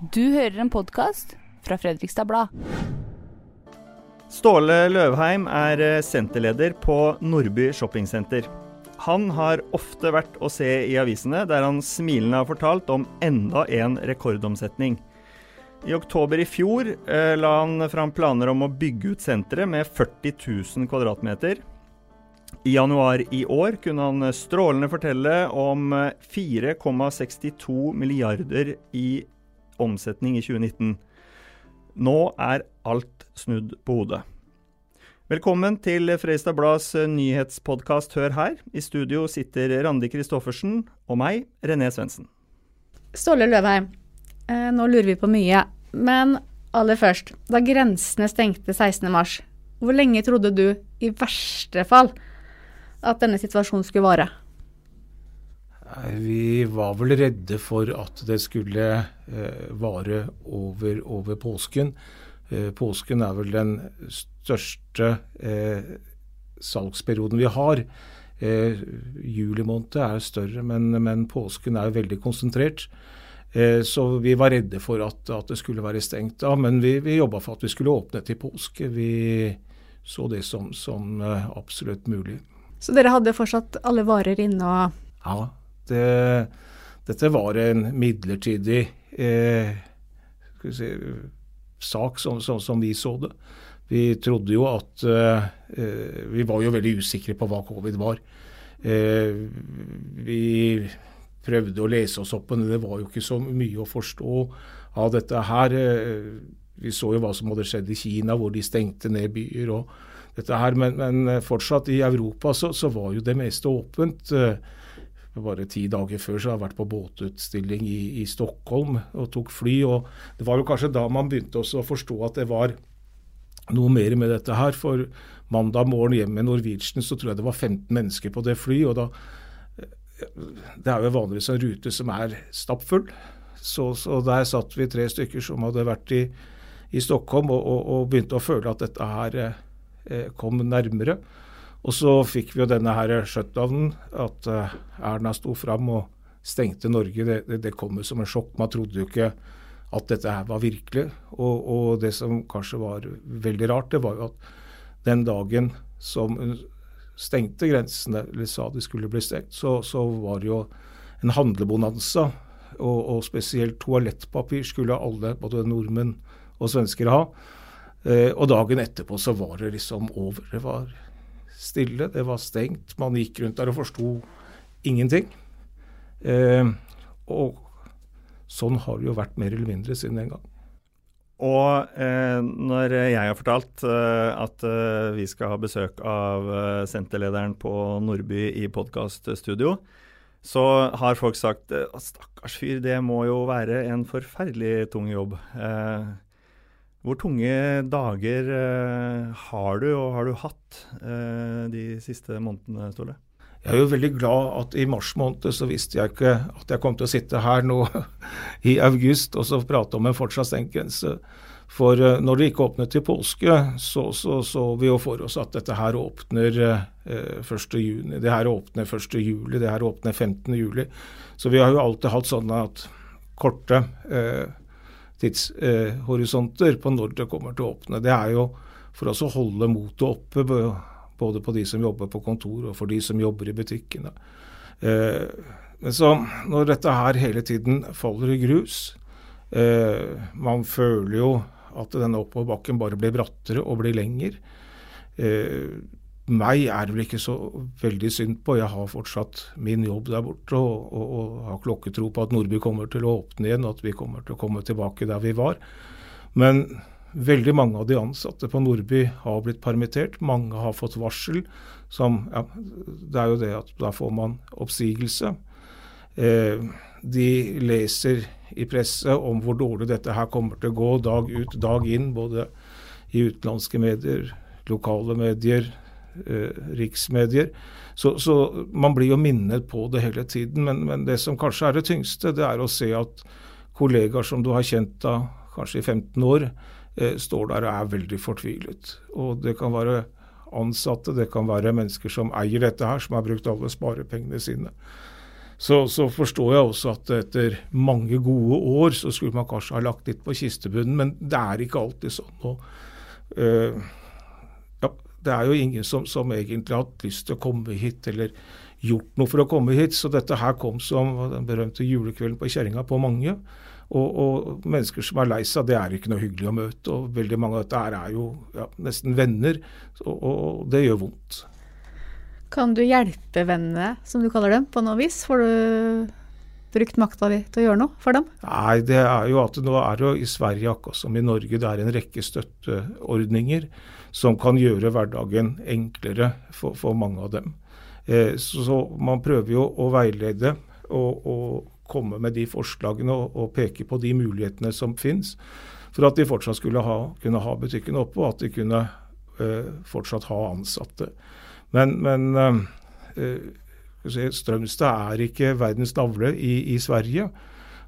Du hører en podkast fra Fredrikstad Blad. Ståle Løvheim er eh, senterleder på Nordby shoppingsenter. Han har ofte vært å se i avisene, der han smilende har fortalt om enda en rekordomsetning. I oktober i fjor eh, la han fram planer om å bygge ut senteret med 40 000 kvadratmeter. I januar i år kunne han strålende fortelle om 4,62 eh, milliarder i omsetning i 2019. Nå er alt snudd på hodet. Velkommen til Freistad Blads nyhetspodkast Hør her. I studio sitter Randi Christoffersen og meg, René Svendsen. Ståle Løvheim, eh, nå lurer vi på mye. Men aller først, da grensene stengte 16.3, hvor lenge trodde du, i verste fall, at denne situasjonen skulle vare? Vi var vel redde for at det skulle eh, vare over, over påsken. Eh, påsken er vel den største eh, salgsperioden vi har. Eh, juli måned er større, men, men, påsken er veldig konsentrert. Eh, så vi var redde for at, at det skulle være stengt da, men vi, vi jobba for at vi skulle åpne til påske. Vi så det som, som absolutt mulig. Så dere hadde fortsatt alle varer inne og Ja, det, dette var en midlertidig eh, si, sak, som, som, som, vi så det. Vi trodde jo at eh, Vi var jo veldig usikre på hva covid var. Eh, vi prøvde å lese oss opp, men det var jo ikke så mye å forstå av dette her. Eh, vi så jo hva som hadde skjedd i Kina, hvor de stengte ned byer. og dette her, Men, men fortsatt, i Europa så, så, var jo det meste åpent. Eh, bare ti dager før så har jeg vært på båtutstilling i, i, Stockholm og tok fly. og Det var jo kanskje da man begynte også å forstå at det var noe mer med dette her. For mandag morgen hjem med Norwegian så tror jeg det var 15 mennesker på det flyet. og da Det er jo vanligvis en rute som er stappfull. Så, så der satt vi tre stykker som hadde vært i, i Stockholm og, og, og, begynte å føle at dette her eh, kom nærmere. Og så fikk vi jo denne her shutdownen, at uh, Erna sto fram og stengte Norge. Det, det, det kom jo som en sjokk. Man trodde jo ikke at dette her var virkelig. Og, og, det som kanskje var veldig rart, det var jo at den dagen som hun stengte grensene, eller sa de skulle bli stengt, så, så var det jo en handlebonanza. Og, og, spesielt toalettpapir skulle alle, både nordmenn og svensker, ha. Eh, og dagen etterpå så var det liksom over. Det var stille, det var stengt. Man gikk rundt der og forsto ingenting. Eh, og sånn har det jo vært mer eller mindre siden den gang. Og eh, når jeg har fortalt eh, at eh, vi skal ha besøk av eh, senterlederen på Nordby i podkaststudio, så har folk sagt at stakkars fyr, det må jo være en forferdelig tung jobb. Eh, hvor tunge dager eh, har du, og har du hatt, eh, de siste månedene, Ståle? Jeg er jo veldig glad at i mars måned så visste jeg ikke at jeg kom til å sitte her nå i august og så prate om en fortsatt stengt grense. For uh, når det ikke åpnet til påske, så, så, så vi jo for oss at dette her åpner eh, 1.6. Det her åpner 1.7. Det her åpner 15.7. Så vi har jo alltid hatt sånne at korte eh, tidshorisonter på når det kommer til å åpne. Det er jo for oss å holde motet oppe, både på de som jobber på kontor og for de som jobber i butikkene. Eh, men så når dette her hele tiden faller i grus eh, Man føler jo at denne oppoverbakken bare blir brattere og blir lenger. Meg er det vel ikke så veldig synd på. Jeg har fortsatt min jobb der borte og, og, og, har klokketro på at Nordby kommer til å åpne igjen, og at vi kommer til å komme tilbake der vi var. Men veldig mange av de ansatte på Nordby har blitt permittert. Mange har fått varsel. Som, ja, det er jo det at da får man oppsigelse. Eh, de leser i presse om hvor dårlig dette her kommer til å gå dag ut, dag inn, både i utenlandske medier, lokale medier, riksmedier. Så, så, man blir jo minnet på det hele tiden. Men, men, det som kanskje er det tyngste, det er å se at kollegaer som du har kjent da kanskje i 15 år, eh, står der og er veldig fortvilet. Og det kan være ansatte, det kan være mennesker som eier dette her, som har brukt alle sparepengene sine. Så, så, forstår jeg også at etter mange gode år så skulle man kanskje ha lagt litt på kistebunnen, men det er ikke alltid sånn. Og, ja, det er jo ingen som, som, egentlig har hatt lyst til å komme hit eller gjort noe for å komme hit, så dette her kom som den berømte julekvelden på kjerringa på mange. Og, og, mennesker som er lei seg, det er ikke noe hyggelig å møte. Og veldig mange av dette er jo ja, nesten venner, og, og, det gjør vondt. Kan du hjelpe vennene, som du kaller dem, på noe vis? Får du brukt makta di til å gjøre noe for dem? Nei, det er jo at nå er det jo i Sverige akkurat som i Norge, det er en rekke støtteordninger som kan gjøre hverdagen enklere for, for mange av dem. Eh, så, så, man prøver jo å veilede og, og komme med de forslagene og, og peke på de mulighetene som finnes, for at de fortsatt skulle ha, kunne ha butikken oppe, og at de kunne eh, fortsatt ha ansatte. Men, men eh, Strømstad er ikke verdens navle i, i, Sverige.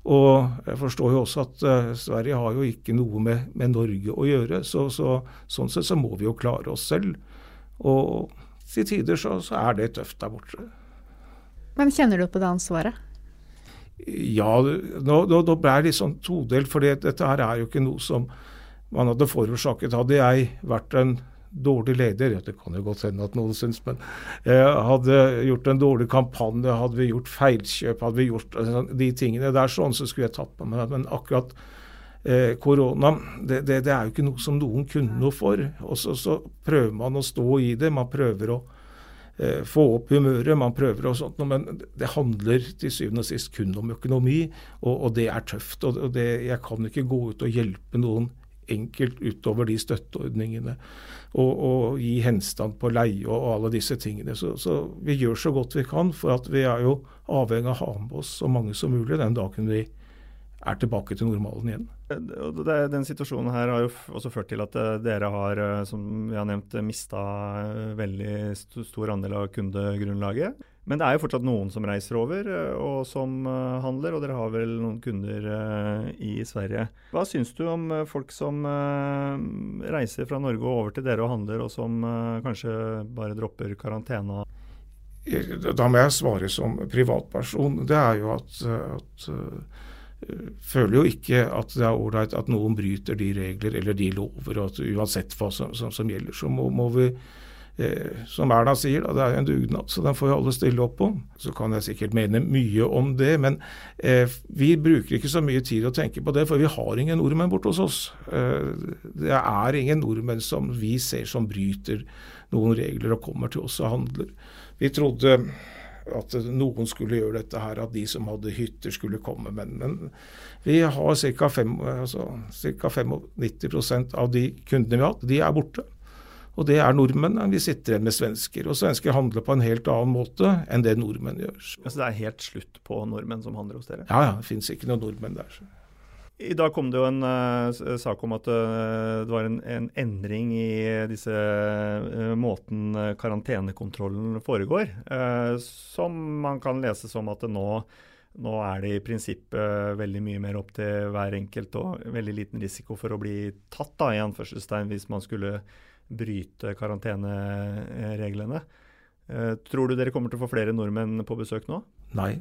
Og jeg forstår jo også at uh, Sverige har jo ikke noe med, med Norge å gjøre. Så, så, sånn sett så må vi jo klare oss selv. Og til tider så, så er det tøft der borte. Men kjenner du på det ansvaret? Ja, nå, nå, nå ble jeg litt sånn todelt, for dette her er jo ikke noe som man hadde forårsaket. Hadde jeg vært en dårlig leder, det kan jo godt hende at noen syns, men eh, hadde gjort en dårlig kampanje, hadde vi gjort feilkjøp, hadde vi gjort altså, de tingene der sånn, så skulle jeg tatt på meg Men akkurat eh, korona, det, det, det, er jo ikke noe som noen kunne noe for. Og så, så prøver man å stå i det. Man prøver å Eh, få opp humøret, man prøver og sånt, men det handler til syvende og sist kun om økonomi, og, og det er tøft. og det, Jeg kan ikke gå ut og hjelpe noen enkelt utover de støtteordningene. Og, og gi henstand på leie og, og alle disse tingene. Så, så, vi gjør så godt vi kan, for at vi er jo avhengig av å ha med oss så mange som mulig den dagen vi er tilbake til normalen igjen. Den situasjonen her har jo også ført til at eh, dere har, eh, som vi har nevnt, mista eh, veldig stor andel av kundegrunnlaget. Men det er jo fortsatt noen som reiser over og som handler, og dere har vel noen kunder i Sverige. Hva syns du om folk som reiser fra Norge og over til dere og handler, og som kanskje bare dropper karantene? Da må jeg svare som privatperson. Det er jo at, at føler jo ikke at det er ålreit at noen bryter de regler eller de lover. og at Uansett hva som, som, som gjelder, så må, må vi eh, som Erna sier, da, det er jo en dugnad, så den får jo alle stille opp på. Så kan jeg sikkert mene mye om det, men eh, vi bruker ikke så mye tid å tenke på det, for vi har ingen nordmenn borte hos oss. Eh, det er ingen nordmenn som vi ser som bryter noen regler og kommer til oss og handler. Vi trodde at noen skulle gjøre dette her, at de som hadde hytter skulle komme. Men, men vi har ca. Altså, 95% av de kundene vi har hatt, de er borte. Og det er nordmenn. Vi sitter igjen med svensker. Og svensker handler på en helt annen måte enn det nordmenn gjør. Så det er helt slutt på nordmenn som handler hos dere? Ja, ja. Det fins ikke noen nordmenn der. Så. I dag kom det jo en uh, sak om at uh, det var en, en, endring i disse uh, måten karantenekontrollen foregår. som man kan lese som at nå, nå, er det i prinsippet veldig mye mer opp til hver enkelt og veldig liten risiko for å bli tatt, da, i anførselstegn, hvis man skulle bryte karantenereglene. tror du dere kommer til å få flere nordmenn på besøk nå? Nei.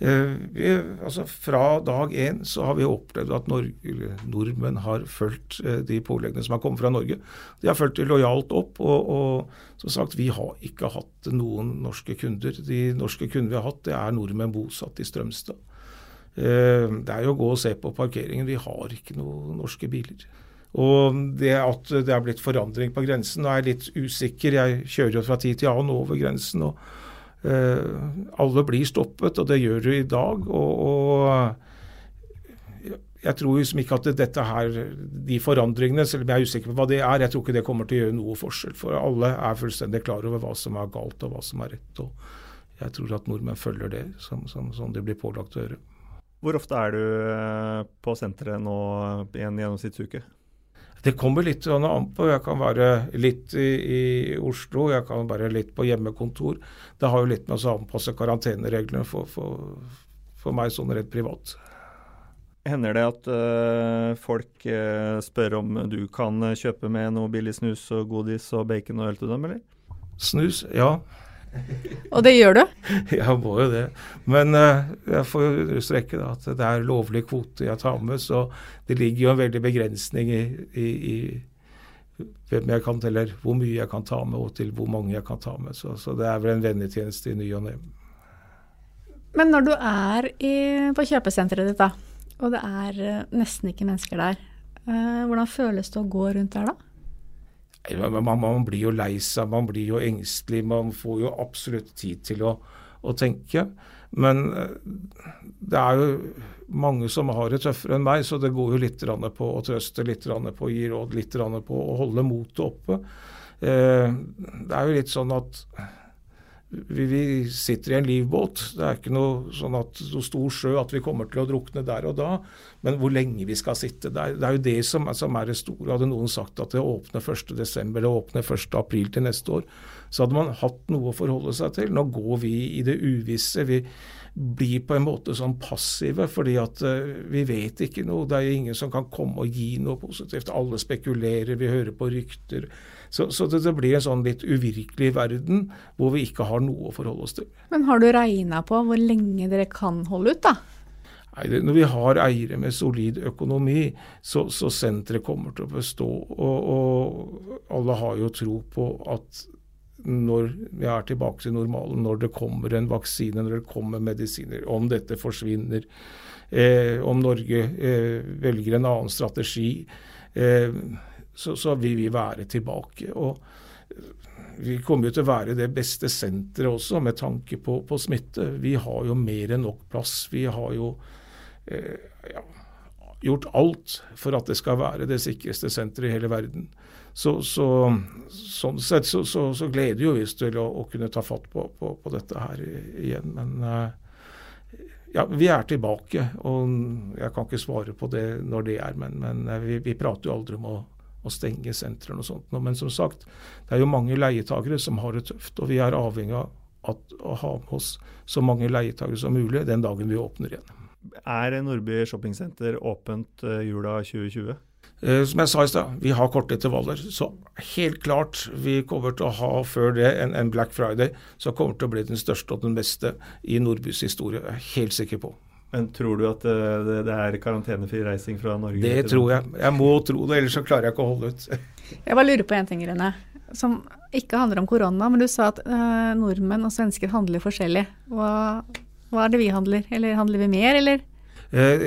Eh, vi, altså Fra dag én så har vi opplevd at Norge, nordmenn har fulgt eh, de påleggene som har kommet fra Norge. De har fulgt lojalt opp. Og, og som sagt, vi har ikke hatt noen norske kunder. De norske kundene vi har hatt, det er nordmenn bosatt i Strømstad. Eh, det er jo å gå og se på parkeringen. Vi har ikke noen norske biler. Og det at det er blitt forandring på grensen, nå er litt usikker. Jeg kjører jo fra tid til annen over grensen. og uh, alle blir stoppet, og det gjør du i dag. og, og jeg tror liksom ikke at dette her, de forandringene, selv om jeg er usikker på hva det er, jeg tror ikke det kommer til å gjøre noe forskjell. For alle er fullstendig klar over hva som er galt og hva som er rett. og Jeg tror at nordmenn følger det som, som, som de blir pålagt å gjøre. Hvor ofte er du eh, på senteret nå i en gjennomsnittsuke? Det kommer litt sånn an på. Jeg kan være litt i, i, Oslo, jeg kan være litt på hjemmekontor. Det har jo litt med å anpasse karantenereglene for, for, for, meg sånn rett privat. Hender det at uh, folk uh, spør om du kan kjøpe med noe billig snus og godis og bacon og øl til dem, eller? Snus, ja. Og det gjør du? Jeg må jo det. Men uh, jeg får understreke da, at det er lovlig kvote jeg tar med, så det ligger jo en veldig begrensning i, i, i hvem jeg kan, eller hvor mye jeg kan ta med, og til hvor mange jeg kan ta med. Så, så det er vel en vennetjeneste i ny og ne. Men når du er i, på kjøpesenteret ditt, da, og det er uh, nesten ikke mennesker der, uh, hvordan føles det å gå rundt der da? Man, man, blir jo lei seg, man blir jo engstelig. Man får jo absolutt tid til å, å tenke. Men eh, det er jo mange som har det tøffere enn meg, så det går jo litt på å trøste, litt på å gi råd, litt på å holde motet oppe. Eh, det er jo litt sånn at vi, vi, sitter i en livbåt. Det er ikke noe sånn at så stor sjø at vi kommer til å drukne der og da. Men hvor lenge vi skal sitte, det er, det er jo det som, som, er det store. Hadde noen sagt at det åpner 1.12. eller åpner 1.4 til neste år, så hadde man hatt noe å forholde seg til. Nå går vi i det uvisse. Vi blir på en måte sånn passive, fordi at uh, vi vet ikke noe. Det er ingen som kan komme og gi noe positivt. Alle spekulerer, vi hører på rykter. Så, så det, det, blir en sånn litt uvirkelig verden hvor vi ikke har noe å forholde oss til. Men har du regna på hvor lenge dere kan holde ut, da? Nei, det, Når vi har eiere med solid økonomi, så, så senteret kommer til å bestå. Og, og alle har jo tro på at når vi er tilbake til normalen, når det kommer en vaksine, når det kommer medisiner, om dette forsvinner, eh, om Norge eh, velger en annen strategi, eh, så, så, vil vi være tilbake. Og vi kommer jo til å være det beste senteret også, med tanke på, på, smitte. Vi har jo mer enn nok plass. Vi har jo eh, ja, gjort alt for at det skal være det sikreste senteret i hele verden. Så, så sånn sett så, så, så, gleder jo vi oss til å, å, kunne ta fatt på, på, på dette her igjen. Men eh, ja, vi er tilbake. Og jeg kan ikke svare på det når det er, men, men uh, vi, vi, prater jo aldri om å, å stenge sentrene og sånt. Men som sagt, det er jo mange leietakere som har det tøft. Og vi er avhengig av at, å ha med oss så mange leietakere som mulig den dagen vi åpner igjen. Er Nordby shoppingsenter åpent uh, jula 2020? Eh, som jeg sa i stad, vi har korte intervaller. Så helt klart, vi kommer til å ha før det en, en Black Friday som kommer til å bli den største og den beste i Nordbys historie. Jeg er helt sikker på. Men tror du at eh, det, det er karantenefri reising fra Norge? Det tror jeg. Jeg må tro det, ellers så klarer jeg ikke å holde ut. jeg bare lurer på en ting, Rune. som ikke handler om korona. Men du sa at uh, nordmenn og svensker handler forskjellig. Hva, hva er det vi handler? Eller handler vi mer, eller? Uh,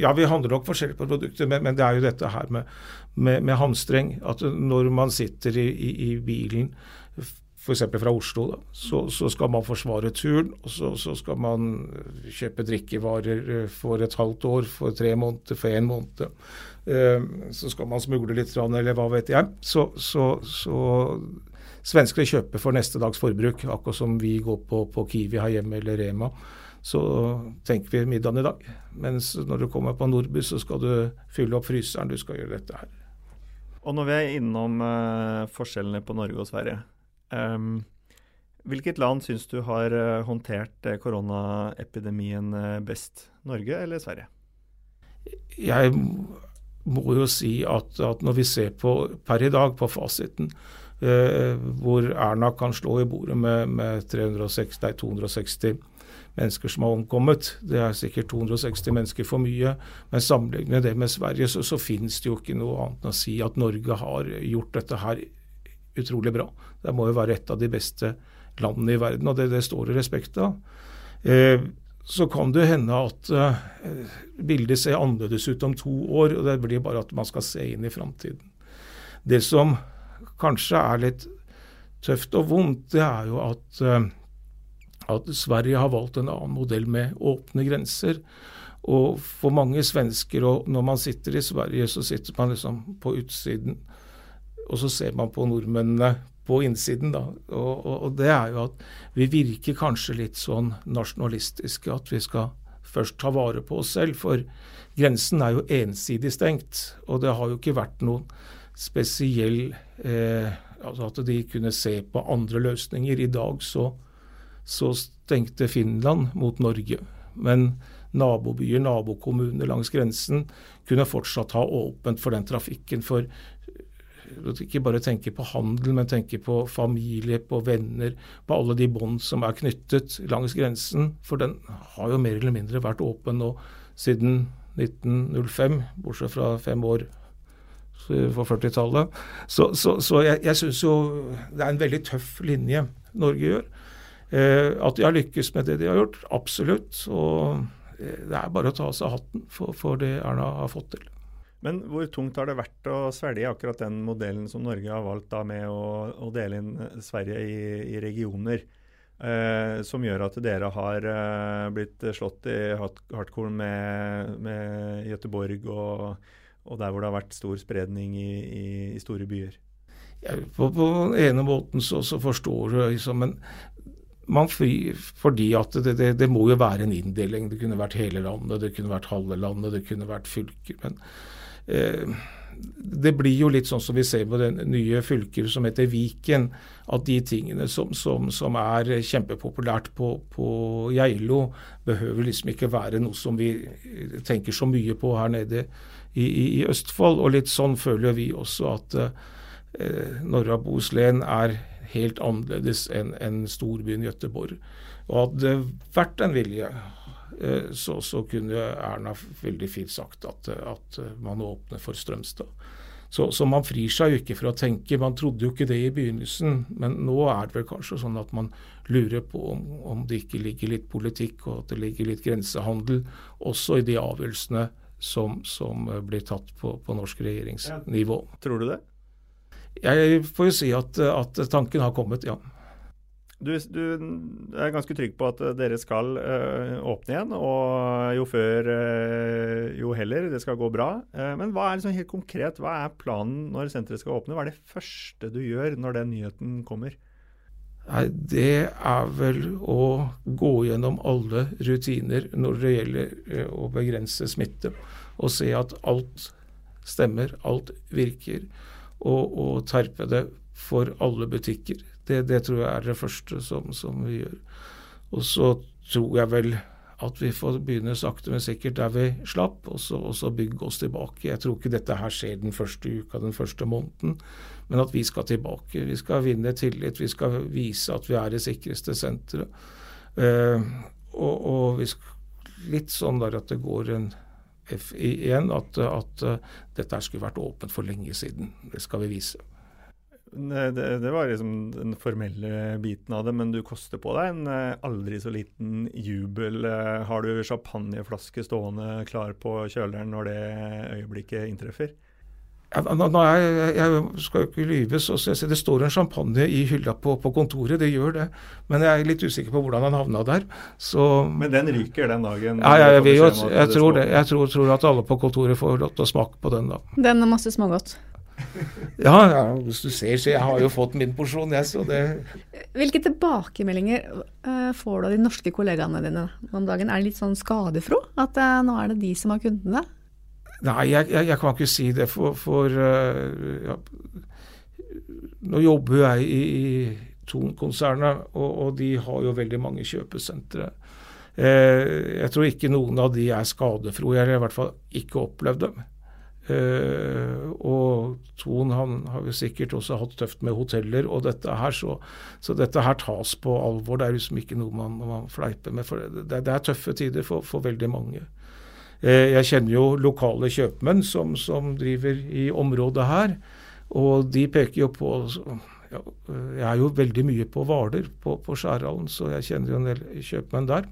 ja, vi handler nok forskjellig på produkter, men, men, det er jo dette her med, med, med hamstring. At når man sitter i, i, i bilen, f.eks. fra Oslo, da, så, så, skal man forsvare turen. og så, så, skal man kjøpe drikkevarer eh, for et halvt år, for tre måneder, for én måned. Eh, så skal man smugle litt, eller hva vet jeg. Så, så, svenskene kjøper for neste dags forbruk, akkurat som vi går på, på Kiwi her hjemme eller Rema så tenker vi middagen i dag. Mens når du kommer på Nordby, så skal du fylle opp fryseren. Du skal gjøre dette her. Og når vi er innom forskjellene på Norge og Sverige. Um, hvilket land syns du har uh, håndtert uh, koronaepidemien best? Norge eller Sverige? Jeg må jo si at, at når vi ser på per i dag på fasiten, hvor Erna kan slå i bordet med, med 360, nei, 260 mennesker som har omkommet. Det er sikkert 260 mennesker for mye. Men sammenlignet det med Sverige, så, så finnes det jo ikke noe annet enn å si at Norge har gjort dette her utrolig bra. Det må jo være et av de beste landene i verden, og det, det står det respekt av. Eh, så kan det hende at eh, bildet ser annerledes ut om to år, og det blir bare at man skal se inn i framtiden. Det som kanskje er litt tøft og vondt, det er jo at eh, at Sverige har valgt en annen modell med åpne grenser. Og for mange svensker, og når man sitter i Sverige, så sitter man liksom på utsiden, og så ser man på nordmennene på innsiden, da. Og, og, og det er jo at vi virker kanskje litt sånn nasjonalistiske, at vi skal først ta vare på oss selv. For grensen er jo ensidig stengt, og det har jo ikke vært noen spesiell eh, Altså at de kunne se på andre løsninger. I dag så så stengte Finland mot Norge. Men nabobyer, nabokommuner langs grensen kunne fortsatt ha åpent for den trafikken. For ikke bare tenker på handel, men tenker på familie, på venner, på alle de bånd som er knyttet langs grensen. For den har jo mer eller mindre vært åpen nå siden 1905, bortsett fra fem år for 40-tallet. Så, så, så, jeg, jeg syns jo det er en veldig tøff linje Norge gjør. Eh, at de har lykkes med det de har gjort, absolutt. Og eh, det er bare å ta av seg hatten for, for det Erna har fått til. Men hvor tungt har det vært å svelge akkurat den modellen som Norge har valgt da med å, å dele inn Sverige i, i regioner? Eh, som gjør at dere har eh, blitt slått i hardcore med, med Gøteborg og, og, der hvor det har vært stor spredning i, i, i store byer? Ja, på, på, den ene måten så, så forstår du liksom, men fri, fordi at det, det, det, må jo være en inndeling. Det kunne vært hele landet, det kunne vært halve landet, det kunne vært fylker. men Eh, det blir jo litt sånn som vi ser på den nye fylker som heter Viken, at de tingene som, som, som er kjempepopulært på, på, Geilo, behøver liksom ikke være noe som vi tenker så mye på her nede i, i, i Østfold. Og litt sånn føler vi også at eh, Norra Bohuslän er helt annerledes enn en storbyen Gøteborg. Og hadde det vært en vilje Eh, så, så, kunne Erna veldig fint sagt at, at man åpner for Strømstad. Så, så, man frir seg jo ikke for å tenke. Man trodde jo ikke det i begynnelsen, men nå er det vel kanskje sånn at man lurer på om, om det ikke ligger litt politikk og at det ligger litt grensehandel også i de avgjørelsene som, som blir tatt på, på norsk regjeringsnivå. Tror du det? Jeg får jo si at, at tanken har kommet, ja. Du, du, er ganske trygg på at eh, dere skal uh, åpne igjen, og jo før, uh, jo heller. Det skal gå bra. Uh, men hva er liksom helt konkret, hva er planen når senteret skal åpne? Hva er det første du gjør når den nyheten kommer? Nei, Det er vel å gå gjennom alle rutiner når det gjelder å begrense smitte, og se at alt stemmer, alt virker, og, og terpe det for alle butikker. Det, det, tror jeg er det første som, som, vi gjør. Og så tror jeg vel at vi får begynne sakte, men sikkert der vi slapp, og så, og så bygge oss tilbake. Jeg tror ikke dette her skjer den første uka, den første måneden, men at vi skal tilbake. Vi skal vinne tillit, vi skal vise at vi er det sikreste senteret. Eh, og, og skal, litt sånn der at det går en F igjen, at, at uh, dette skulle vært åpent for lenge siden. Det skal vi vise. Det, det, var liksom den formelle biten av det, men du koster på deg en eh, aldri så liten jubel. Eh, har du champagneflaske stående klar på kjøleren når det øyeblikket inntreffer? Ja, nå, jeg, jeg, skal jo ikke lyve, så, så det står en champagne i hylla på, på, kontoret. Det gjør det. Men jeg er litt usikker på hvordan han havna der. Så, men den ryker den dagen? Ja, jeg, jeg, jeg, jeg tror det. Jeg tror, tror, at alle på kontoret får lov til å smake på den da. Den er masse smågodt? Ja, ja, hvis du ser, så jeg har jo fått min porsjon, jeg, så det Hvilke tilbakemeldinger uh, får du av de norske kollegaene dine om dagen? Er det litt sånn skadefro? At uh, nå er det de som har kundene? Nei, jeg, jeg, jeg kan ikke si det, for, for uh, ja, Nå jobber jeg i, i Thon-konsernet, og, og, de har jo veldig mange kjøpesentre. jeg tror ikke noen av de er skadefro. Jeg har i hvert fall ikke opplevd dem. Uh, og Thon han har jo sikkert også hatt tøft med hoteller og dette her, så, så dette her tas på alvor. Det er liksom ikke noe man, man fleiper med. for det, det, er tøffe tider for, for veldig mange. Uh, jeg kjenner jo lokale kjøpmenn som, som, driver i området her, og de peker jo på ja, Jeg er jo veldig mye på Hvaler, på, på Skjærhallen, så jeg kjenner jo en del kjøpmenn der.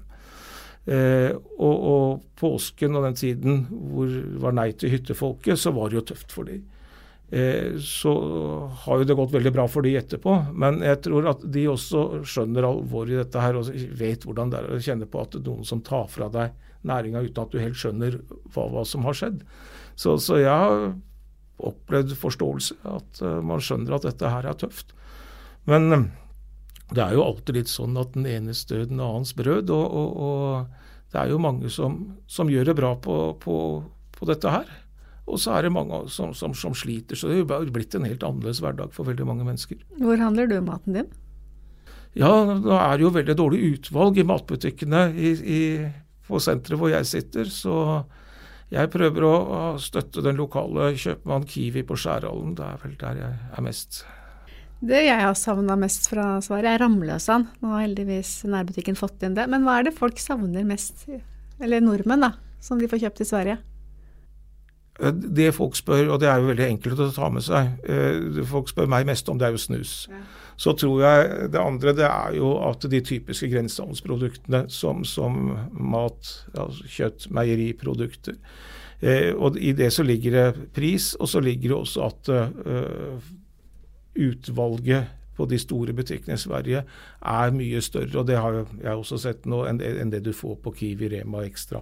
Eh, og, og, påsken og den tiden hvor det var nei til hyttefolket, så var det jo tøft for dem. Eh, så har jo det gått veldig bra for de etterpå, men jeg tror at de også skjønner alvoret i dette her og vet hvordan det er å kjenne på at det er noen som tar fra deg næringa uten at du helt skjønner hva, hva som har skjedd. Så, så, jeg har opplevd forståelse, at uh, man skjønner at dette her er tøft. Men uh, det er jo alltid litt sånn at den enes død, den annens brød. Og, og, og det er jo mange som, som gjør det bra på, på, på, dette her. Og så er det mange som, som, som sliter. Så det er jo blitt en helt annerledes hverdag for veldig mange mennesker. Hvor handler du maten din? Ja, nå er det jo veldig dårlig utvalg i matbutikkene i, i, på senteret hvor jeg sitter. Så jeg prøver å, å støtte den lokale kjøpmann Kiwi på Skjærhallen. Det er vel der jeg er mest. Det jeg har savna mest fra Sverige, er Ramløsan. Nå har heldigvis nærbutikken fått inn det. Men hva er det folk savner mest, eller nordmenn, da, som de får kjøpt i Sverige? Eh, det folk spør, og det er jo veldig enkelt å ta med seg, eh, folk spør meg mest om, det er jo snus. Ja. Så tror jeg det andre det er jo at de typiske grensehandelsproduktene som, som mat, altså kjøtt, meieriprodukter eh, og I det så ligger det pris, og så ligger det også at eh, utvalget på de store butikkene i Sverige er mye større. og Det har jeg også sett nå enn det, du får på Kiwi, Rema Extra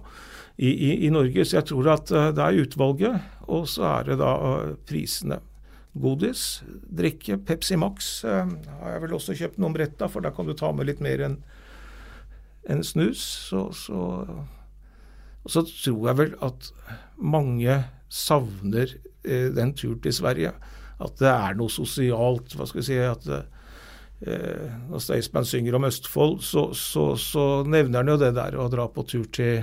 i, i, i, Norge. Så jeg tror at uh, det er utvalget, og så er det da uh, prisene. Godis, drikke, Pepsi Max eh, har jeg vel også kjøpt noen brett av, for da kan du ta med litt mer enn en snus. Så, så, så tror jeg vel at mange savner den turen til Sverige at det er noe sosialt. Hva skal vi si at eh, Når Staysman synger om Østfold, så, så, så, nevner han jo det der å dra på tur til,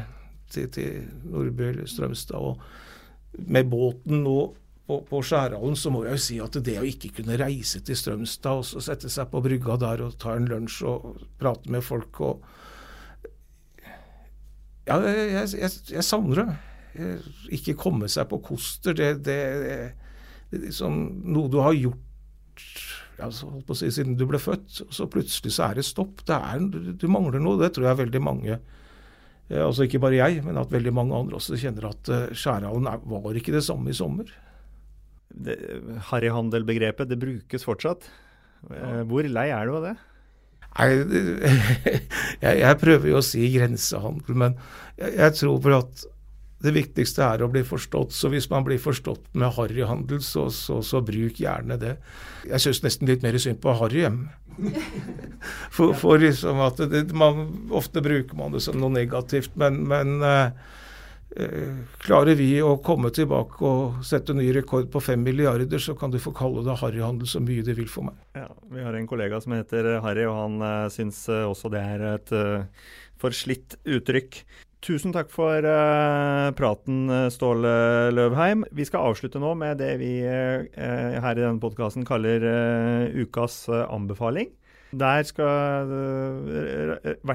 til, til Nordby eller Strømstad. og Med båten nå på, på Skjærhallen så må jeg jo si at det å ikke kunne reise til Strømstad og så sette seg på brygga der og ta en lunsj og prate med folk og Ja, jeg, jeg, jeg savner det. Ikke komme seg på Koster, det, det, det liksom, noe du har gjort altså, si, siden du ble født, og så plutselig så er det stopp. Det er, du mangler noe. Det tror jeg veldig mange eh, altså Ikke bare jeg, men at veldig mange andre også kjenner at uh, Skjærhallen var ikke det samme i sommer. Harryhandel-begrepet, det brukes fortsatt. Ja. hvor lei er du av det? Nei, jeg, jeg, prøver jo å si grensehandel, men jeg, jeg tror vel at det viktigste er å bli forstått. Så hvis man blir forstått med harryhandel, så, så, så, bruk gjerne det. Jeg syns nesten litt mer synd på Harry. For, for liksom at det, man, Ofte bruker man det som noe negativt, men, men eh, klarer vi å komme tilbake og sette ny rekord på fem milliarder, så kan du få kalle det harryhandel så mye du vil for meg. Ja, Vi har en kollega som heter Harry, og han uh, syns uh, også det er et uh, forslitt uttrykk. Tusen takk for uh, praten, eh, Ståle Løvheim. Vi skal avslutte nå med det vi uh, her i denne podkasten kaller uh, ukas anbefaling. Der skal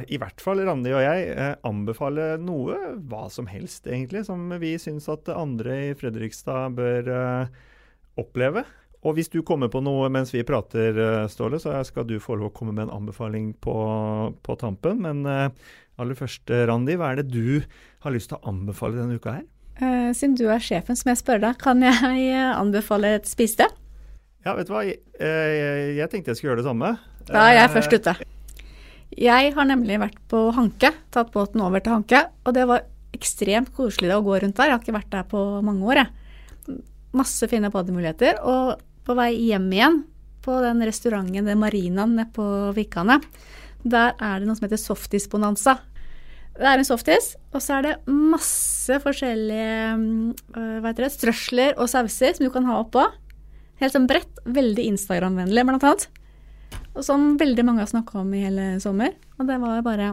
i hvert fall Randi og jeg anbefale noe, hva som helst egentlig, som vi syns at andre i Fredrikstad bør oppleve. Og hvis du kommer på noe mens vi prater, Ståle, så skal du få lov å komme med en anbefaling på, på tampen. Men Aller først, Randi, hva er det du har lyst til å anbefale denne uka her? Uh, siden du er sjefen, som jeg spør deg, kan jeg eh, anbefale et spisested? Ja, vet du hva, jeg, jeg, jeg, tenkte jeg skulle gjøre det samme. Da er jeg først ute. Jeg har nemlig vært på Hanke, tatt båten over til Hanke, og det var ekstremt koselig å gå rundt der. Jeg har ikke vært der på mange år, jeg. Masse fine bademuligheter. Og på vei hjem igjen, på den restauranten, den marinaen nede på Vikane, der er det noe som heter softisbonanza. Det er en softis, og så er det masse forskjellige øh, hva det, strøsler og sauser som du kan ha oppå. Helt sånn bredt, veldig Instagram-vennlig, blant annet. Og som veldig mange har snakka om i hele sommer. Og det var bare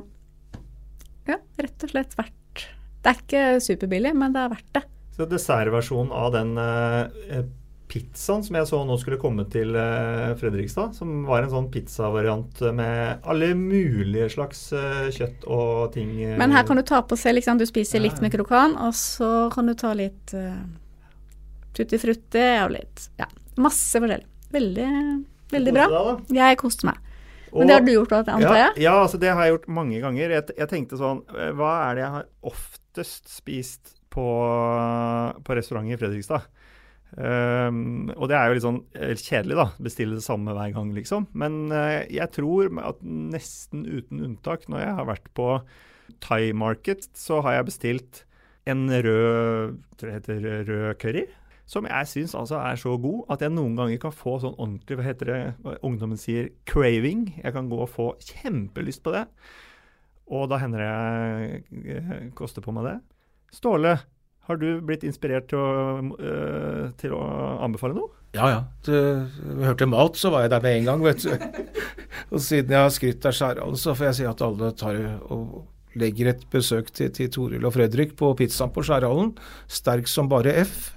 ja, rett og slett verdt Det er ikke superbillig, men det er verdt det. Så dessertversjonen av den uh, pizzaen som jeg så nå skulle komme til uh, Fredrikstad, som var en sånn pizzavariant med alle mulige slags uh, kjøtt og ting. Uh, Men her kan du ta på seg liksom, Du spiser litt med krokan, og så kan du ta litt tutti frutti og litt Ja, masse forskjellig. Veldig, veldig bra. Jeg koste meg. Men og, det har du gjort òg, antar jeg? Ja, ja, altså det har jeg gjort mange ganger. Jeg, jeg, tenkte sånn Hva er det jeg har oftest spist på, på restaurant i Fredrikstad? Um, og det er jo litt sånn eh, kjedelig, da. Bestille det samme hver gang, liksom. Men uh, jeg tror at nesten uten unntak, når jeg har vært på Thai Market, så har jeg bestilt en rød tror jeg heter rød curry. Som jeg syns altså er så god at jeg noen ganger kan få sånn ordentlig, hva heter det, ungdommen sier, craving. Jeg kan gå og få kjempelyst på det. Og da hender det jeg eh, koster på meg det. Ståle, har du blitt inspirert til å, uh, til å anbefale noe? Ja, ja. Du, hørte mat, så var jeg der med en gang, vet du. og siden jeg har skrytt av Skjæran, så får jeg si at alle tar og legger et besøk til, til Toril og Fredrik på pizzaen på Skjærhallen. Sterk som bare F.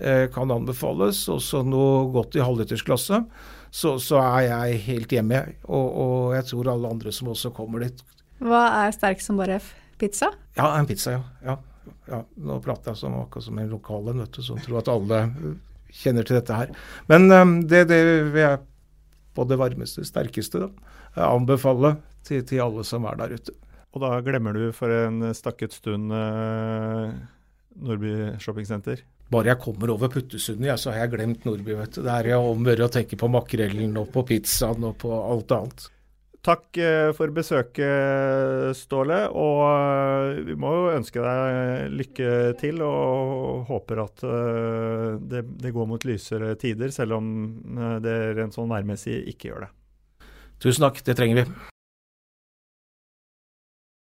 Eh, kan anbefales. Også noe godt i halvlitersklasse. Så, så er jeg helt hjemme, og, og jeg tror alle andre som også kommer dit. Hva er sterk som bare F? Pizza? Ja, en pizza, ja. ja, ja. Nå prater jeg som akkurat som en lokal en, som tror at alle kjenner til dette her. Men um, det, det vil jeg på det varmeste, sterkeste, da, anbefale til, til alle som er der ute. Og da glemmer du for en stakket stund eh, Nordby shoppingsenter? Bare jeg kommer over Puttesundet, ja, så har jeg glemt Nordby. vet du. Det er om å gjøre å tenke på makrellen og på pizzaen og på alt annet. Takk eh, for besøket, Ståle. Og eh, vi må jo ønske deg lykke til, og håper at eh, det, det går mot lysere tider, selv om det rent sånn værmessig ikke gjør det. Tusen takk, det trenger vi.